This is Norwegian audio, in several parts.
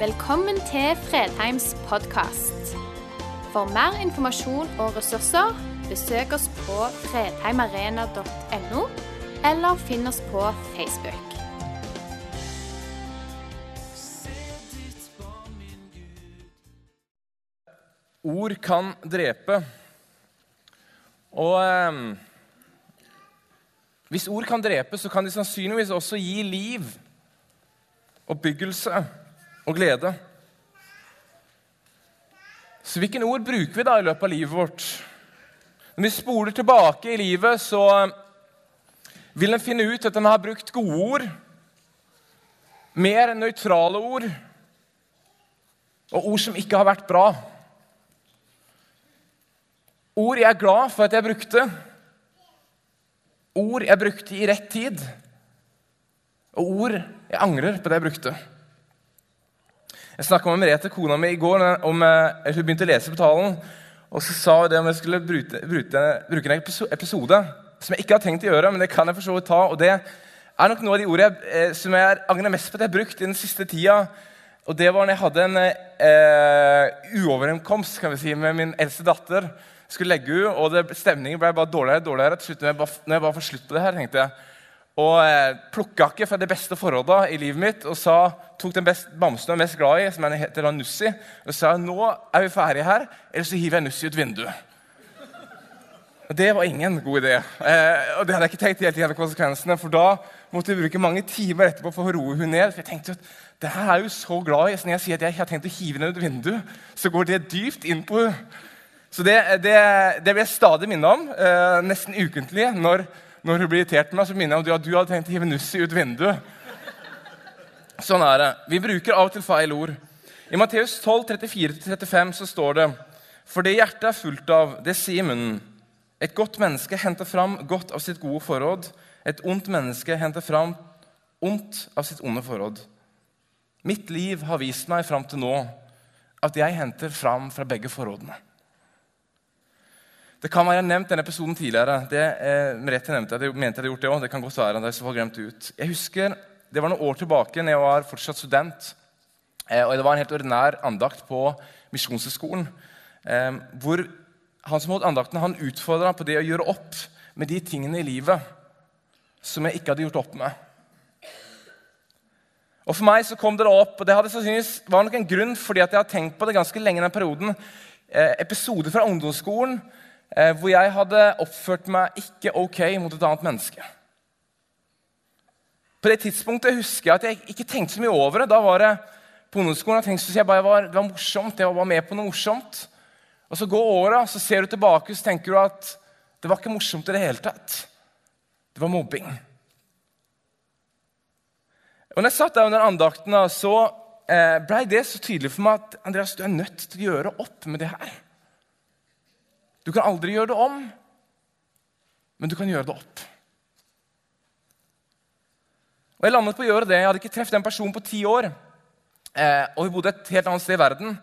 Velkommen til Fredheims podkast. For mer informasjon og ressurser, besøk oss på fredheimarena.no, eller finn oss på Facebook. Ord kan drepe. Og eh, hvis ord kan drepe, så kan de sannsynligvis også gi liv, oppbyggelse og glede. Så hvilke ord bruker vi da i løpet av livet vårt? Når vi spoler tilbake i livet, så vil en finne ut at en har brukt gode ord, mer nøytrale ord og ord som ikke har vært bra. Ord jeg er glad for at jeg brukte. Ord jeg brukte i rett tid. Og ord jeg angrer på det jeg brukte. Jeg snakka med Merete, kona mi, i går om eh, hun begynte å lese på talen. Og så sa hun det om jeg skulle bruke, brute, bruke en episode som jeg ikke har tenkt å gjøre, men det kan jeg for så vidt ta. og det er nok noe av de ordene jeg, eh, som jeg angrer mest på at jeg har brukt i den siste tida. Og det var når jeg hadde en eh, uoverenskomst kan vi si, med min eldste datter skulle legge ut, og det, stemningen ble bare dårligere og dårligere. Til slutt, når jeg bare, når jeg bare får slutt på det her, tenkte jeg. Og eh, plukka ikke fra de beste forholdene i livet mitt og sa, tok den best, bamsen jeg er mest glad i, som heter Nussi, og sa nå er vi ferdige her, eller så hiver jeg Nussi ut vinduet. Og Det var ingen god idé. Eh, og det hadde jeg ikke tenkt helt igjen konsekvensene, for da måtte vi bruke mange timer etterpå for å roe hun ned. For jeg tenkte at det her er jo så glad i, så når jeg sier at jeg har tenkt å hive henne ut vinduet, så går det dypt inn på henne. Så det, det, det vil jeg stadig minne om, eh, nesten ukentlig. Når, når, hun blir irritert med meg, så minner jeg om at du hadde tenkt å hive Nussi ut vinduet. Sånn er det. Vi bruker av og til feil ord. I Matteus 12, 34-35 så står det For det hjertet er fullt av, det sier munnen. Et godt menneske henter fram godt av sitt gode forråd. Et ondt menneske henter fram ondt av sitt onde forråd. Mitt liv har vist meg fram til nå at jeg henter fram fra begge forrådene. Det kan være jeg har nevnt denne episoden tidligere. Det eh, Merete nevnte, jeg mente jeg hadde gjort det også. Det kan godt være. så glemt ut. Jeg husker, Det var noen år tilbake når jeg var fortsatt student. Eh, og Det var en helt ordinær andakt på Misjonshøgskolen. Eh, hvor han som holdt andakten, han utfordra på det å gjøre opp med de tingene i livet som jeg ikke hadde gjort opp med. Og For meg så kom det da opp, og det hadde sannsynligvis var nok en grunn fordi at jeg har tenkt på det ganske lenge i den perioden. Episoder fra ungdomsskolen hvor jeg hadde oppført meg ikke ok mot et annet menneske. På det tidspunktet husker jeg at jeg ikke tenkte så mye over det. Da var det på ungdomsskolen, jeg tenkte jeg bare var, Det var morsomt, jeg var bare med på noe morsomt. Og Så går åra, så ser du tilbake så tenker du at det var ikke morsomt i det hele tatt. Det var mobbing. Og når jeg satt der under andakten, så blei ble det så tydelig for meg at Andreas, du er nødt til å gjøre opp med det her. Du kan aldri gjøre det om, men du kan gjøre det opp. Og Jeg landet på å gjøre det. Jeg hadde ikke truffet den personen på ti år. Eh, og hun bodde et helt annet sted i verden.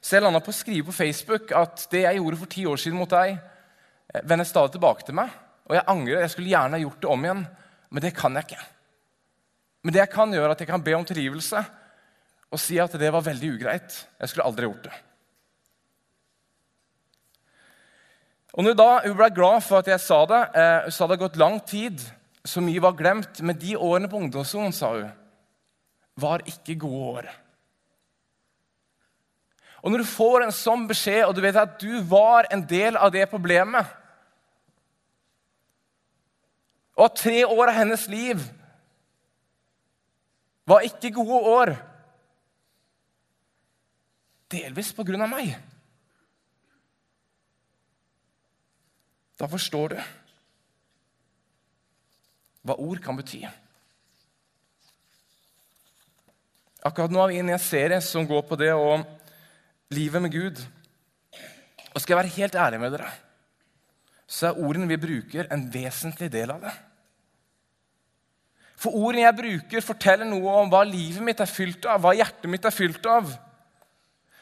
Så jeg landa på å skrive på Facebook at det jeg gjorde for ti år siden mot deg, eh, vender stadig tilbake til meg. Og jeg angrer. Jeg skulle gjerne ha gjort det om igjen, men det kan jeg ikke. Men det jeg kan gjøre, er at jeg kan be om tilgivelse og si at det var veldig ugreit. Jeg skulle aldri gjort det. Og når da, Hun ble glad for at jeg sa det. Eh, hun sa det hadde gått lang tid, så mye var glemt. Men de årene på ungdomsskolen sa hun, var ikke gode år. Og Når du får en sånn beskjed, og du vet at du var en del av det problemet Og at tre år av hennes liv var ikke gode år Delvis på grunn av meg. Da forstår du hva ord kan bety. Akkurat nå er vi inne i en serie som går på det og livet med Gud. Og skal jeg være helt ærlig med dere, så er ordene vi bruker, en vesentlig del av det. For ordene jeg bruker, forteller noe om hva livet mitt er fylt av, hva hjertet mitt er fylt av.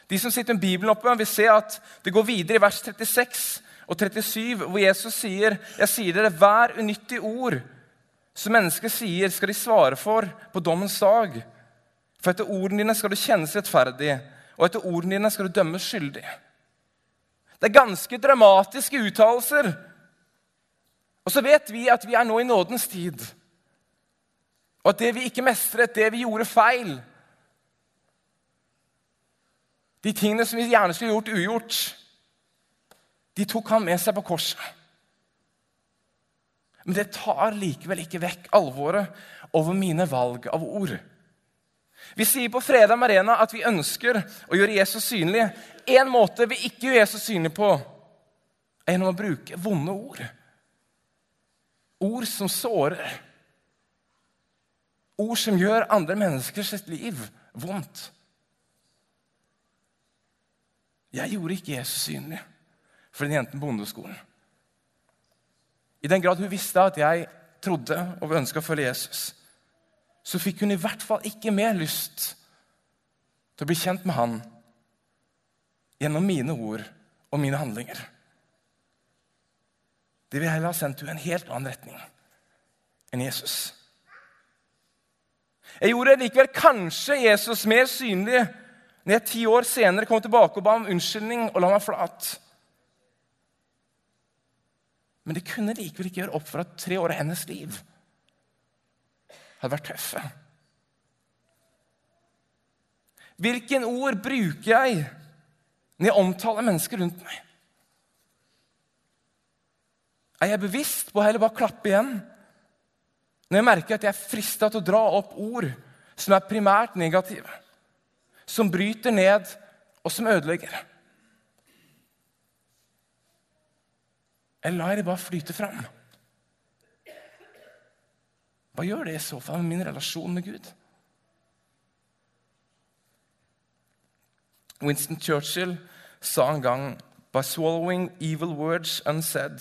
De som sitter med Bibelen oppe, vil se at det går videre i vers 36 og 37, hvor Jesus sier, 'Jeg sier dere, hver unyttig ord som mennesket sier, skal de svare for på dommens dag.' For etter ordene dine skal du kjennes rettferdig, og etter ordene dine skal du dømmes skyldig. Det er ganske dramatiske uttalelser. Og så vet vi at vi er nå i nådens tid. Og at det vi ikke mestret, det vi gjorde feil De tingene som vi gjerne skulle gjort ugjort, de tok han med seg på korset. Men det tar likevel ikke vekk alvoret over mine valg av ord. Vi sier på Fredag Arena at vi ønsker å gjøre Jesus synlig. En måte vi ikke gjør Jesus synlig på, er gjennom å bruke vonde ord. Ord som sårer. Ord som gjør andre menneskers liv vondt. Jeg gjorde ikke Jesus synlig for den jenten på bondeskolen. I den grad hun visste at jeg trodde og ønska å følge Jesus, så fikk hun i hvert fall ikke mer lyst til å bli kjent med han gjennom mine ord og mine handlinger. Det vil heller ha sendt henne en helt annen retning enn Jesus. Jeg gjorde likevel kanskje Jesus mer synlig når jeg ti år senere kom tilbake og ba om unnskyldning og la meg flat. Men det kunne likevel ikke gjøre opp for at tre år av hennes liv hadde vært tøffe. Hvilken ord bruker jeg når jeg omtaler mennesker rundt meg? Er jeg bevisst på å heller bare klappe igjen når jeg merker at jeg er frista til å dra opp ord som er primært negative, som bryter ned, og som ødelegger? Eller lar jeg det bare flyte fram? Hva gjør det i så fall med min relasjon med Gud? Winston Churchill sa en gang By swallowing evil words unsaid,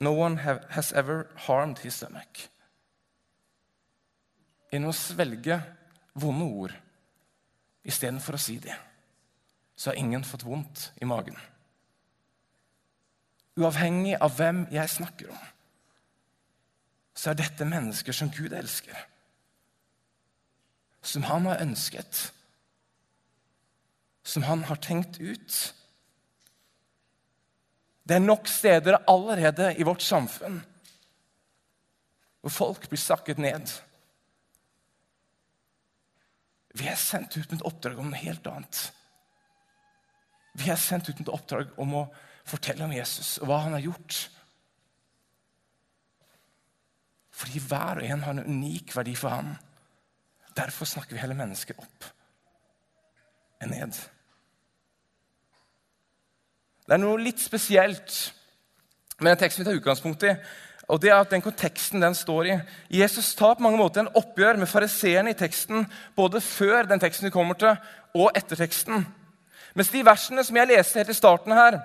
no one has ever harmed his stomach. Gjennom å svelge vonde ord istedenfor å si det, så har ingen fått vondt i magen. Uavhengig av hvem jeg snakker om så er dette mennesker som Gud elsker. Som han har ønsket. Som han har tenkt ut. Det er nok steder allerede i vårt samfunn hvor folk blir sakket ned. Vi er sendt ut med et oppdrag om noe helt annet. Vi er sendt ut med et oppdrag om å fortelle om Jesus og hva han har gjort. Fordi hver og en har en unik verdi for ham. Derfor snakker vi hele mennesket opp enn ned. Det er noe litt spesielt med den teksten vi tar utgangspunkt i. og det er at den konteksten den står i. Jesus tar på mange måter en oppgjør med fariseerne i teksten, både før den teksten vi kommer til, og etter teksten. Mens de versene som jeg leste helt i starten her,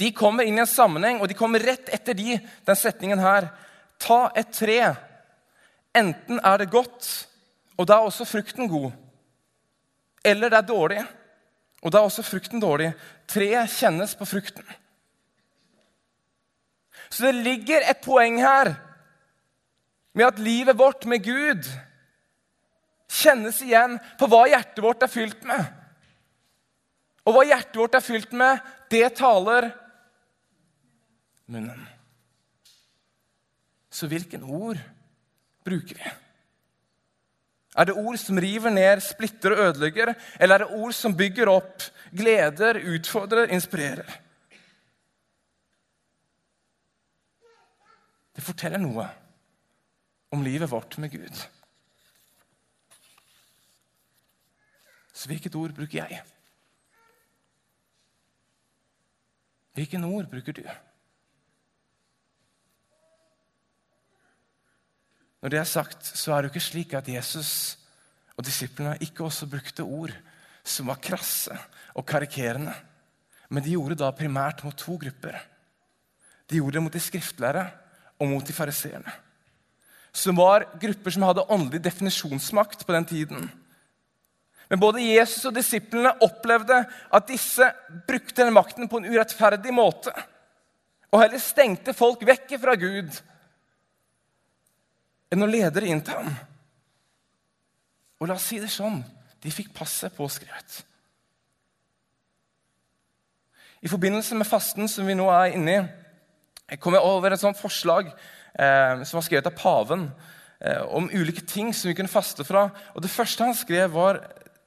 de kommer inn i en sammenheng, og de kommer rett etter de, den setningen her. Ta et tre. Enten er det godt, og da er også frukten god. Eller det er dårlig, og da er også frukten dårlig. Treet kjennes på frukten. Så det ligger et poeng her med at livet vårt med Gud kjennes igjen på hva hjertet vårt er fylt med. Og hva hjertet vårt er fylt med, det taler munnen. Så hvilken ord bruker vi? Er det ord som river ned, splitter og ødelegger? Eller er det ord som bygger opp, gleder, utfordrer, inspirerer? Det forteller noe om livet vårt med Gud. Så hvilket ord bruker jeg? Hvilken ord bruker du? Når det er sagt, så er det jo ikke slik at Jesus og disiplene ikke også brukte ord som var krasse og karikerende. Men de gjorde da primært mot to grupper. De gjorde det mot de skriftlærde og mot de fariseerne. Som var grupper som hadde åndelig definisjonsmakt på den tiden. Men både Jesus og disiplene opplevde at disse brukte den makten på en urettferdig måte. Og heller stengte folk vekk fra Gud enn å lede det inn til ham. Og la oss si det sånn de fikk passet påskrevet. I forbindelse med fasten som vi nå er inne i, kom jeg over et sånt forslag eh, som var skrevet av paven eh, om ulike ting som vi kunne faste fra. Og Det første han skrev, var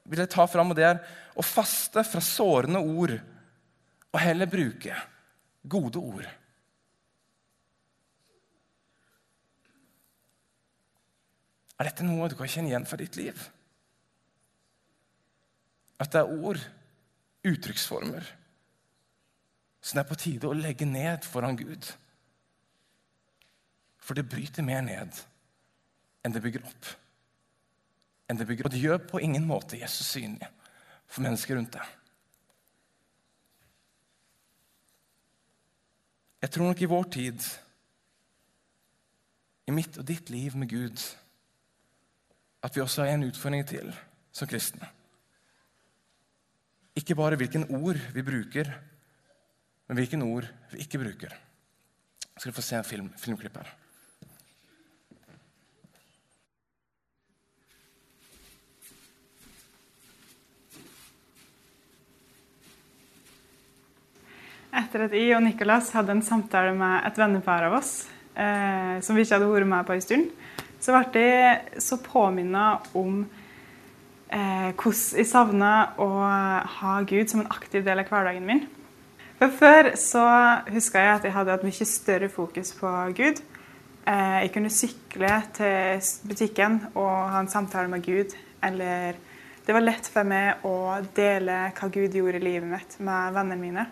vil jeg ta fram, og det er å faste fra sårende ord og heller bruke gode ord. Er dette noe du kan kjenne igjen fra ditt liv? At det er ord, uttrykksformer, som det er på tide å legge ned foran Gud. For det bryter mer ned enn det bygger opp. Enn det bygger. Og det gjør på ingen måte Jesus synlig for mennesker rundt deg. Jeg tror nok i vår tid, i mitt og ditt liv med Gud, at vi også har en utfordring til som kristne. Ikke bare hvilken ord vi bruker, men hvilken ord vi ikke bruker. Så skal du få se en film, filmklipp her. Etter at jeg og Nicolas hadde en samtale med et vennepar av oss, eh, som vi ikke hadde vært med på en stund, så ble jeg så påminnet om eh, hvordan jeg savna å ha Gud som en aktiv del av hverdagen min. For Før så huska jeg at jeg hadde et mye større fokus på Gud. Eh, jeg kunne sykle til butikken og ha en samtale med Gud. Eller det var lett for meg å dele hva Gud gjorde i livet mitt med vennene mine.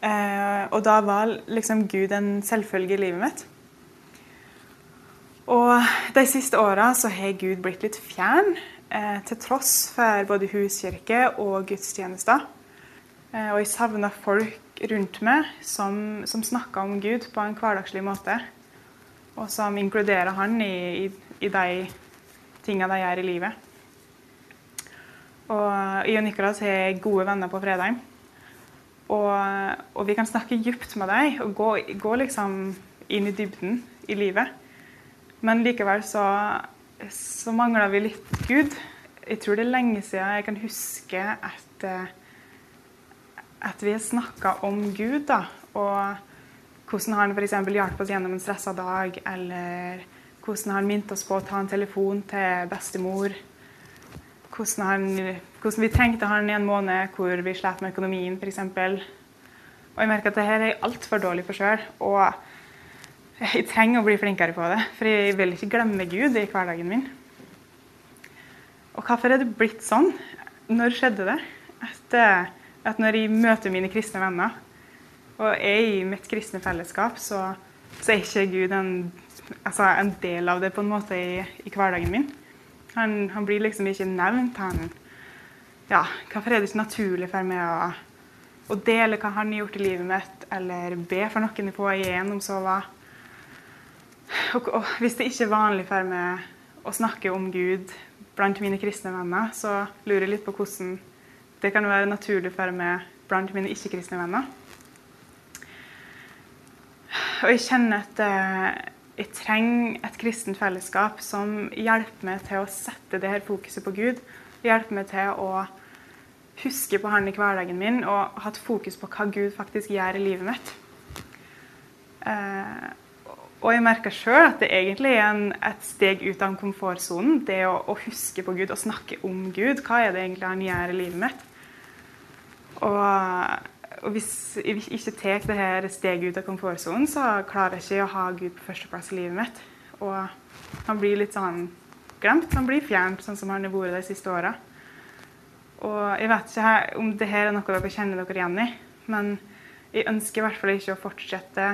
Eh, og da var liksom Gud en selvfølge i livet mitt. Og de siste åra så har Gud blitt litt fjern, eh, til tross for både huskirke og gudstjenester. Eh, og jeg savna folk rundt meg som, som snakka om Gud på en hverdagslig måte. Og som inkluderer Han i, i, i de tinga de gjør i livet. Og jeg og Nicolas har gode venner på Fredheim. Og, og, vi kan snakke dypt med deg og gå, gå, liksom inn i dybden i livet. Men likevel så, så mangla vi litt Gud. Jeg tror det er lenge siden jeg kan huske at, eh, at vi har snakka om Gud. da, Og hvordan han f.eks. hjalp oss gjennom en stressa dag. Eller hvordan han minte oss på å ta en telefon til bestemor. Hvordan, han, hvordan, vi trengte han i en måned hvor vi slet med økonomien f.eks. Og jeg merker at dette er jeg altfor dårlig for sjøl. Jeg trenger å bli flinkere på det, for jeg vil ikke glemme Gud i hverdagen min. Og hvorfor er det blitt sånn? Når skjedde det? At, eh, at når jeg møter mine kristne venner, og er i mitt kristne fellesskap, så, så er ikke Gud en, altså en, del av det på en måte i, i hverdagen min. Han, han, blir liksom ikke nevnt. Han, ja, hvorfor er det ikke naturlig for meg å, å, dele hva han har gjort i livet mitt, eller be for noen på igjennom sova? Og, og hvis det ikke er vanlig for meg å snakke om Gud blant mine kristne venner, så lurer jeg litt på hvordan det kan være naturlig for meg blant mine ikke-kristne venner. Og jeg kjenner at eh, jeg trenger et kristent fellesskap som hjelper meg til å sette det her fokuset på Gud. Hjelper meg til å huske på Han i hverdagen min og hatt fokus på hva Gud faktisk gjør i livet mitt. Og jeg merker sjøl at det egentlig er en, et steg ut av komfortsonen. Det å, å, huske på Gud og snakke om Gud. Hva er det egentlig Han gjør i livet mitt? Og og hvis jeg ikke tar det her steget ut av komfortsonen, så klarer jeg ikke å ha Gud på førsteplass i livet mitt. Og han blir litt sånn glemt. Han blir fjernt, sånn som han har vært de siste åra. Og jeg vet ikke om det her er noe dere kjenner dere igjen i, men jeg ønsker i hvert fall ikke å fortsette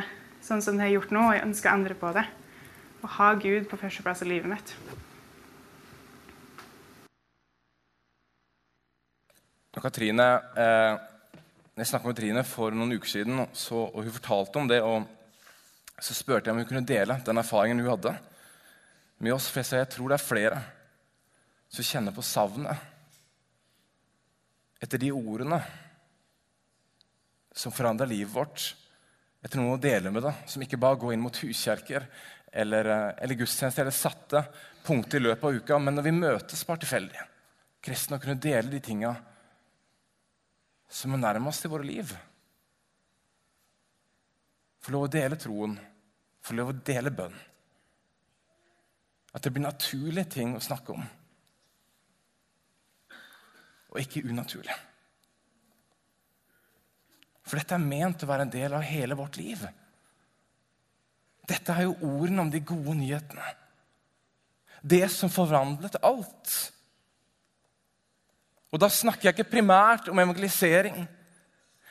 sånn som det har gjort nå. og Jeg ønsker å endre på det. Å ha Gud på førsteplass i livet mitt. Katrine eh jeg snakka med Trine for noen uker siden, så, og hun fortalte om det. og Så spurte jeg om hun kunne dele den erfaringen hun hadde med oss. For jeg tror det er flere som kjenner på savnet etter de ordene som forandrer livet vårt. Etter noen å dele med da, som ikke bare går inn mot huskjerker eller, eh, eller gudstjenester eller satte punkter i løpet av uka. Men når vi møtes bare tilfeldig, kristne, å kunne dele de tinga som er nærmest i våre liv Få lov å dele troen, få lov å dele bønn. At det blir naturlige ting å snakke om, og ikke unaturlig. For dette er ment å være en del av hele vårt liv. Dette er jo ordene om de gode nyhetene. Det som forvandlet alt. Og da snakker jeg ikke primært om evangelisering,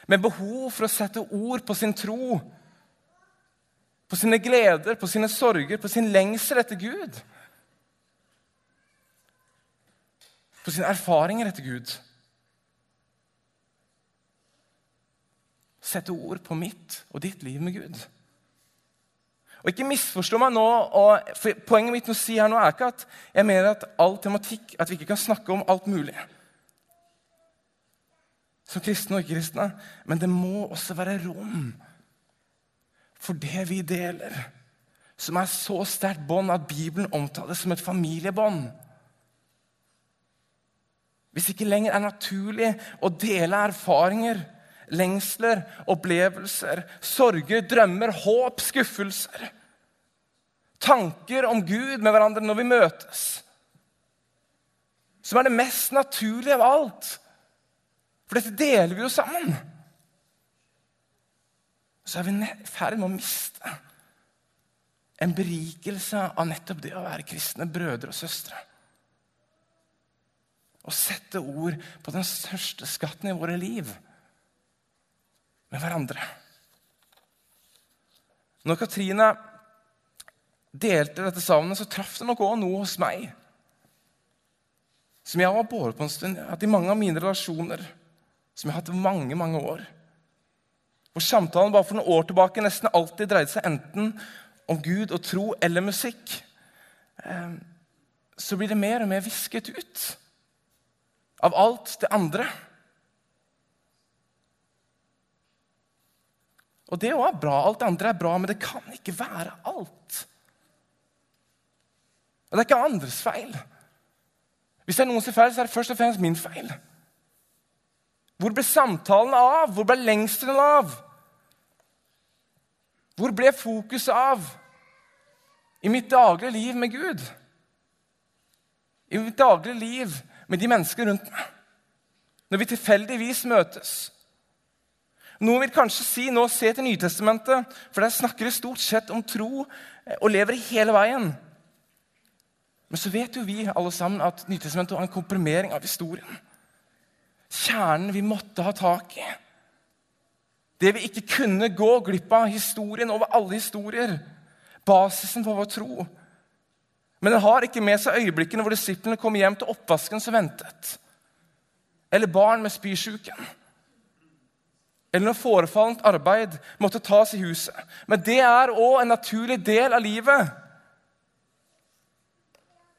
men behov for å sette ord på sin tro, på sine gleder, på sine sorger, på sin lengsel etter Gud. På sine erfaringer etter Gud. Sette ord på mitt og ditt liv med Gud. Og ikke misforstå meg nå, og Poenget mitt med å si her nå er ikke at jeg mener at all tematikk, at vi ikke kan snakke om alt mulig som kristne og ikke-kristne. Men det må også være rom for det vi deler, som er så sterkt bånd at Bibelen omtales som et familiebånd. Hvis det ikke lenger er naturlig å dele erfaringer, lengsler, opplevelser, sorger, drømmer, håp, skuffelser Tanker om Gud med hverandre når vi møtes. Som er det mest naturlige av alt. For dette deler vi jo sammen. Så er vi i ferd med å miste en berikelse av nettopp det å være kristne brødre og søstre. Å sette ord på den største skatten i våre liv med hverandre. Når Katrine delte dette savnet, så traff det nok òg noe hos meg. Som jeg har båret på en stund. Jeg hatt i mange av mine relasjoner. Som jeg har hatt i mange, mange år. Hvor samtalen bare for noen år tilbake nesten alltid dreide seg enten om Gud og tro eller musikk. Ehm, så blir det mer og mer visket ut av alt det andre. Og det òg er bra. Alt det andre er bra, men det kan ikke være alt. Og det er ikke andres feil. Hvis det er noens feil, så er det først og fremst min feil. Hvor ble samtalen av? Hvor ble lengselen av? Hvor ble fokuset av i mitt daglige liv med Gud? I mitt daglige liv med de menneskene rundt meg? Når vi tilfeldigvis møtes? Noen vil kanskje si nå se til Nytestamentet, for der snakker det stort sett om tro eh, og lever hele veien. Men så vet jo vi alle sammen at Nytestamentet var en komprimering av historien. Kjernen vi måtte ha tak i. Det vi ikke kunne gå glipp av. Historien over alle historier. Basisen for vår tro. Men den har ikke med seg øyeblikkene hvor disiplene kom hjem til oppvasken som ventet. Eller barn med spysjuken eller når forefallent arbeid måtte tas i huset. Men det er òg en naturlig del av livet.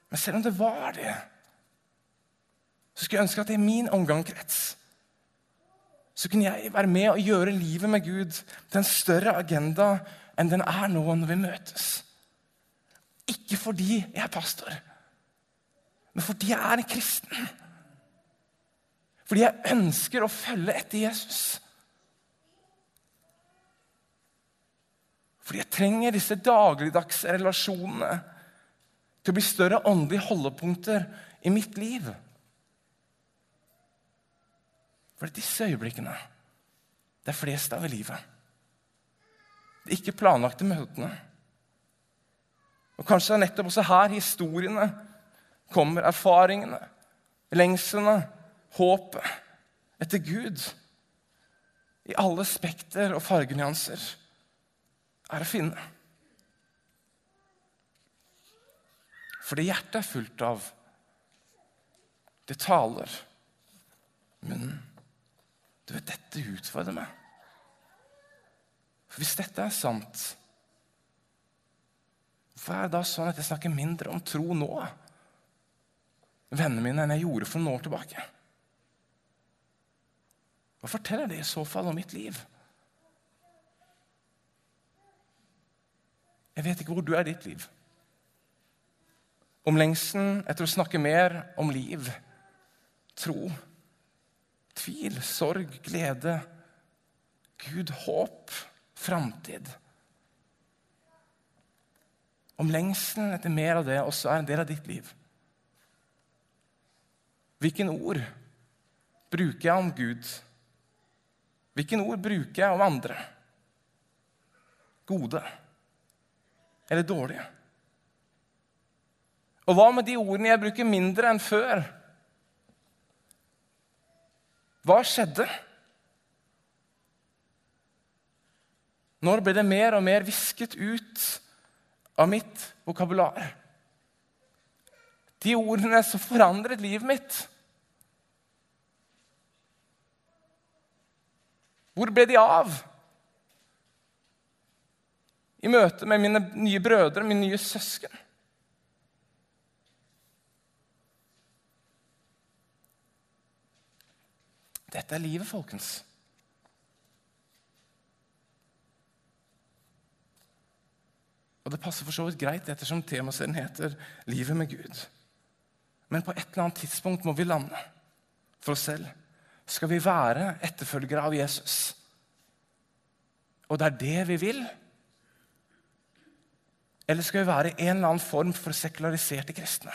Men selv om det var det, så skulle jeg ønske at det i min omgangskrets så kunne jeg være med og gjøre livet med Gud til en større agenda enn den er nå når vi møtes. Ikke fordi jeg er pastor, men fordi jeg er en kristen. Fordi jeg ønsker å følge etter Jesus. Fordi jeg trenger disse dagligdagse relasjonene til å bli større åndelige holdepunkter i mitt liv. For det er disse øyeblikkene det er flest av i livet. De ikke planlagte møtene. Og Kanskje det er nettopp også her historiene kommer, erfaringene, lengslene, håpet etter Gud. I alle spekter og fargenyanser er å finne. For det hjertet er fullt av, det taler. Men du vet, dette utfordrer meg. For hvis dette er sant, hvorfor er det da sånn at jeg snakker mindre om tro nå? Vennene mine enn jeg gjorde for noen år tilbake. Hva forteller det i så fall om mitt liv? Jeg vet ikke hvor du er i ditt liv. Om lengselen etter å snakke mer om liv, tro, tvil, sorg, glede, Gud, håp, framtid. Om lengselen etter mer av det også er en del av ditt liv. Hvilken ord bruker jeg om Gud? Hvilken ord bruker jeg om andre? Gode eller dårlige? Og hva med de ordene jeg bruker mindre enn før? Hva skjedde? Når ble det mer og mer visket ut av mitt vokabular? De ordene som forandret livet mitt. Hvor ble de av? I møte med mine nye brødre, mine nye søsken. Dette er livet, folkens. Og det passer for så vidt greit ettersom temaserien heter 'Livet med Gud'. Men på et eller annet tidspunkt må vi lande for oss selv. Skal vi være etterfølgere av Jesus? Og det er det vi vil? Eller skal vi være en eller annen form for sekulariserte kristne?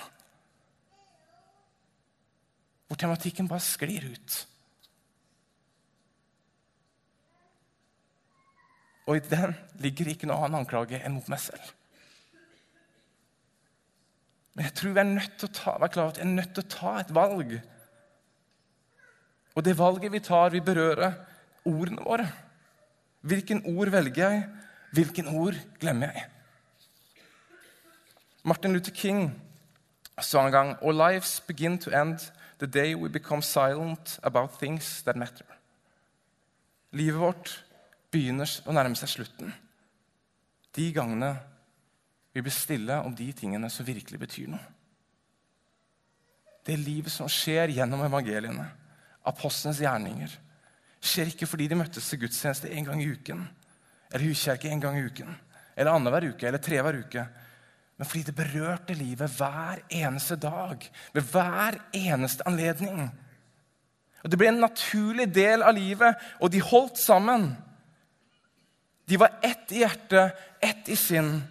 Hvor tematikken bare sklir ut. Og i den ligger ikke noen annen anklage enn mot meg selv. Men jeg tror vi er nødt til å ta, være klar jeg er nødt til å ta et valg. Og det valget vi tar, vil berøre ordene våre. Hvilken ord velger jeg? Hvilken ord glemmer jeg? Martin Luther King sa en gang Our lives begin to end the day we become silent about things that matter. Livet vårt begynner å nærme seg slutten. De gangene vi blir stille om de tingene som virkelig betyr noe. Det livet som skjer gjennom evangeliene, apostlenes gjerninger, skjer ikke fordi de møttes til gudstjeneste en gang i uken, eller huskjerke en gang i uken, eller annenhver uke eller tre hver uke, men fordi det berørte livet hver eneste dag, ved hver eneste anledning. Og Det ble en naturlig del av livet, og de holdt sammen. De var ett i hjerte, ett i sinn.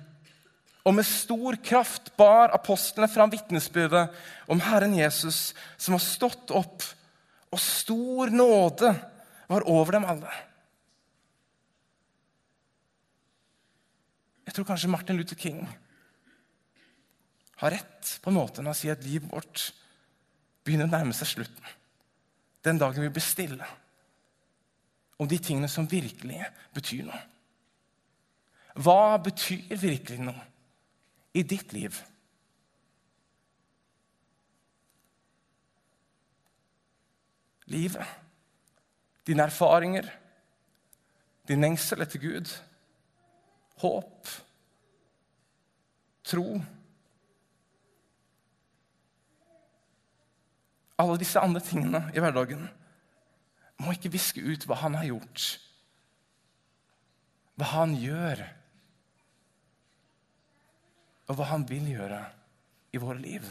Og med stor kraft bar apostlene fram vitnesbyrdet om Herren Jesus, som har stått opp, og stor nåde var over dem alle. Jeg tror kanskje Martin Luther King har rett på en måte når han sier at livet vårt begynner å nærme seg slutten. Den dagen vi blir stille om de tingene som virkelig betyr noe. Hva betyr virkelig noe i ditt liv? Livet, dine erfaringer, din lengsel etter Gud, håp, tro Alle disse andre tingene i hverdagen må ikke viske ut hva han har gjort, hva han gjør og hva han vil gjøre i våre liv.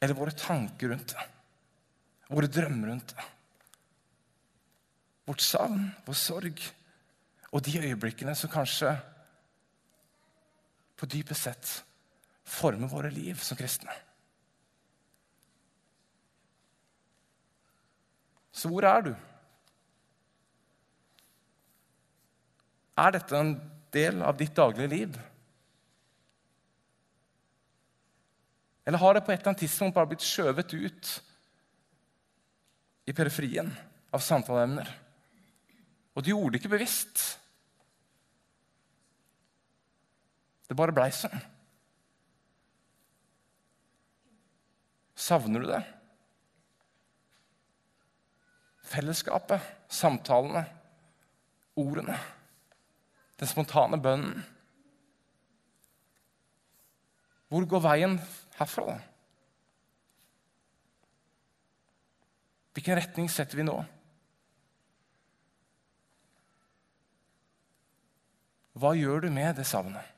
Eller våre tanker rundt det. Våre drømmer rundt det. Vårt savn, vår sorg og de øyeblikkene som kanskje på dypest sett former våre liv som kristne. Så hvor er du? Er dette en del av ditt daglige liv? Eller har det på et eller annet tidspunkt bare blitt skjøvet ut i periferien av samtaleemner? Og du gjorde det ikke bevisst. Det bare blei sånn. Savner du det? Fellesskapet, samtalene, ordene, den spontane bønnen. Hvor går veien herfra, da? Hvilken retning setter vi nå? Hva gjør du med det savnet?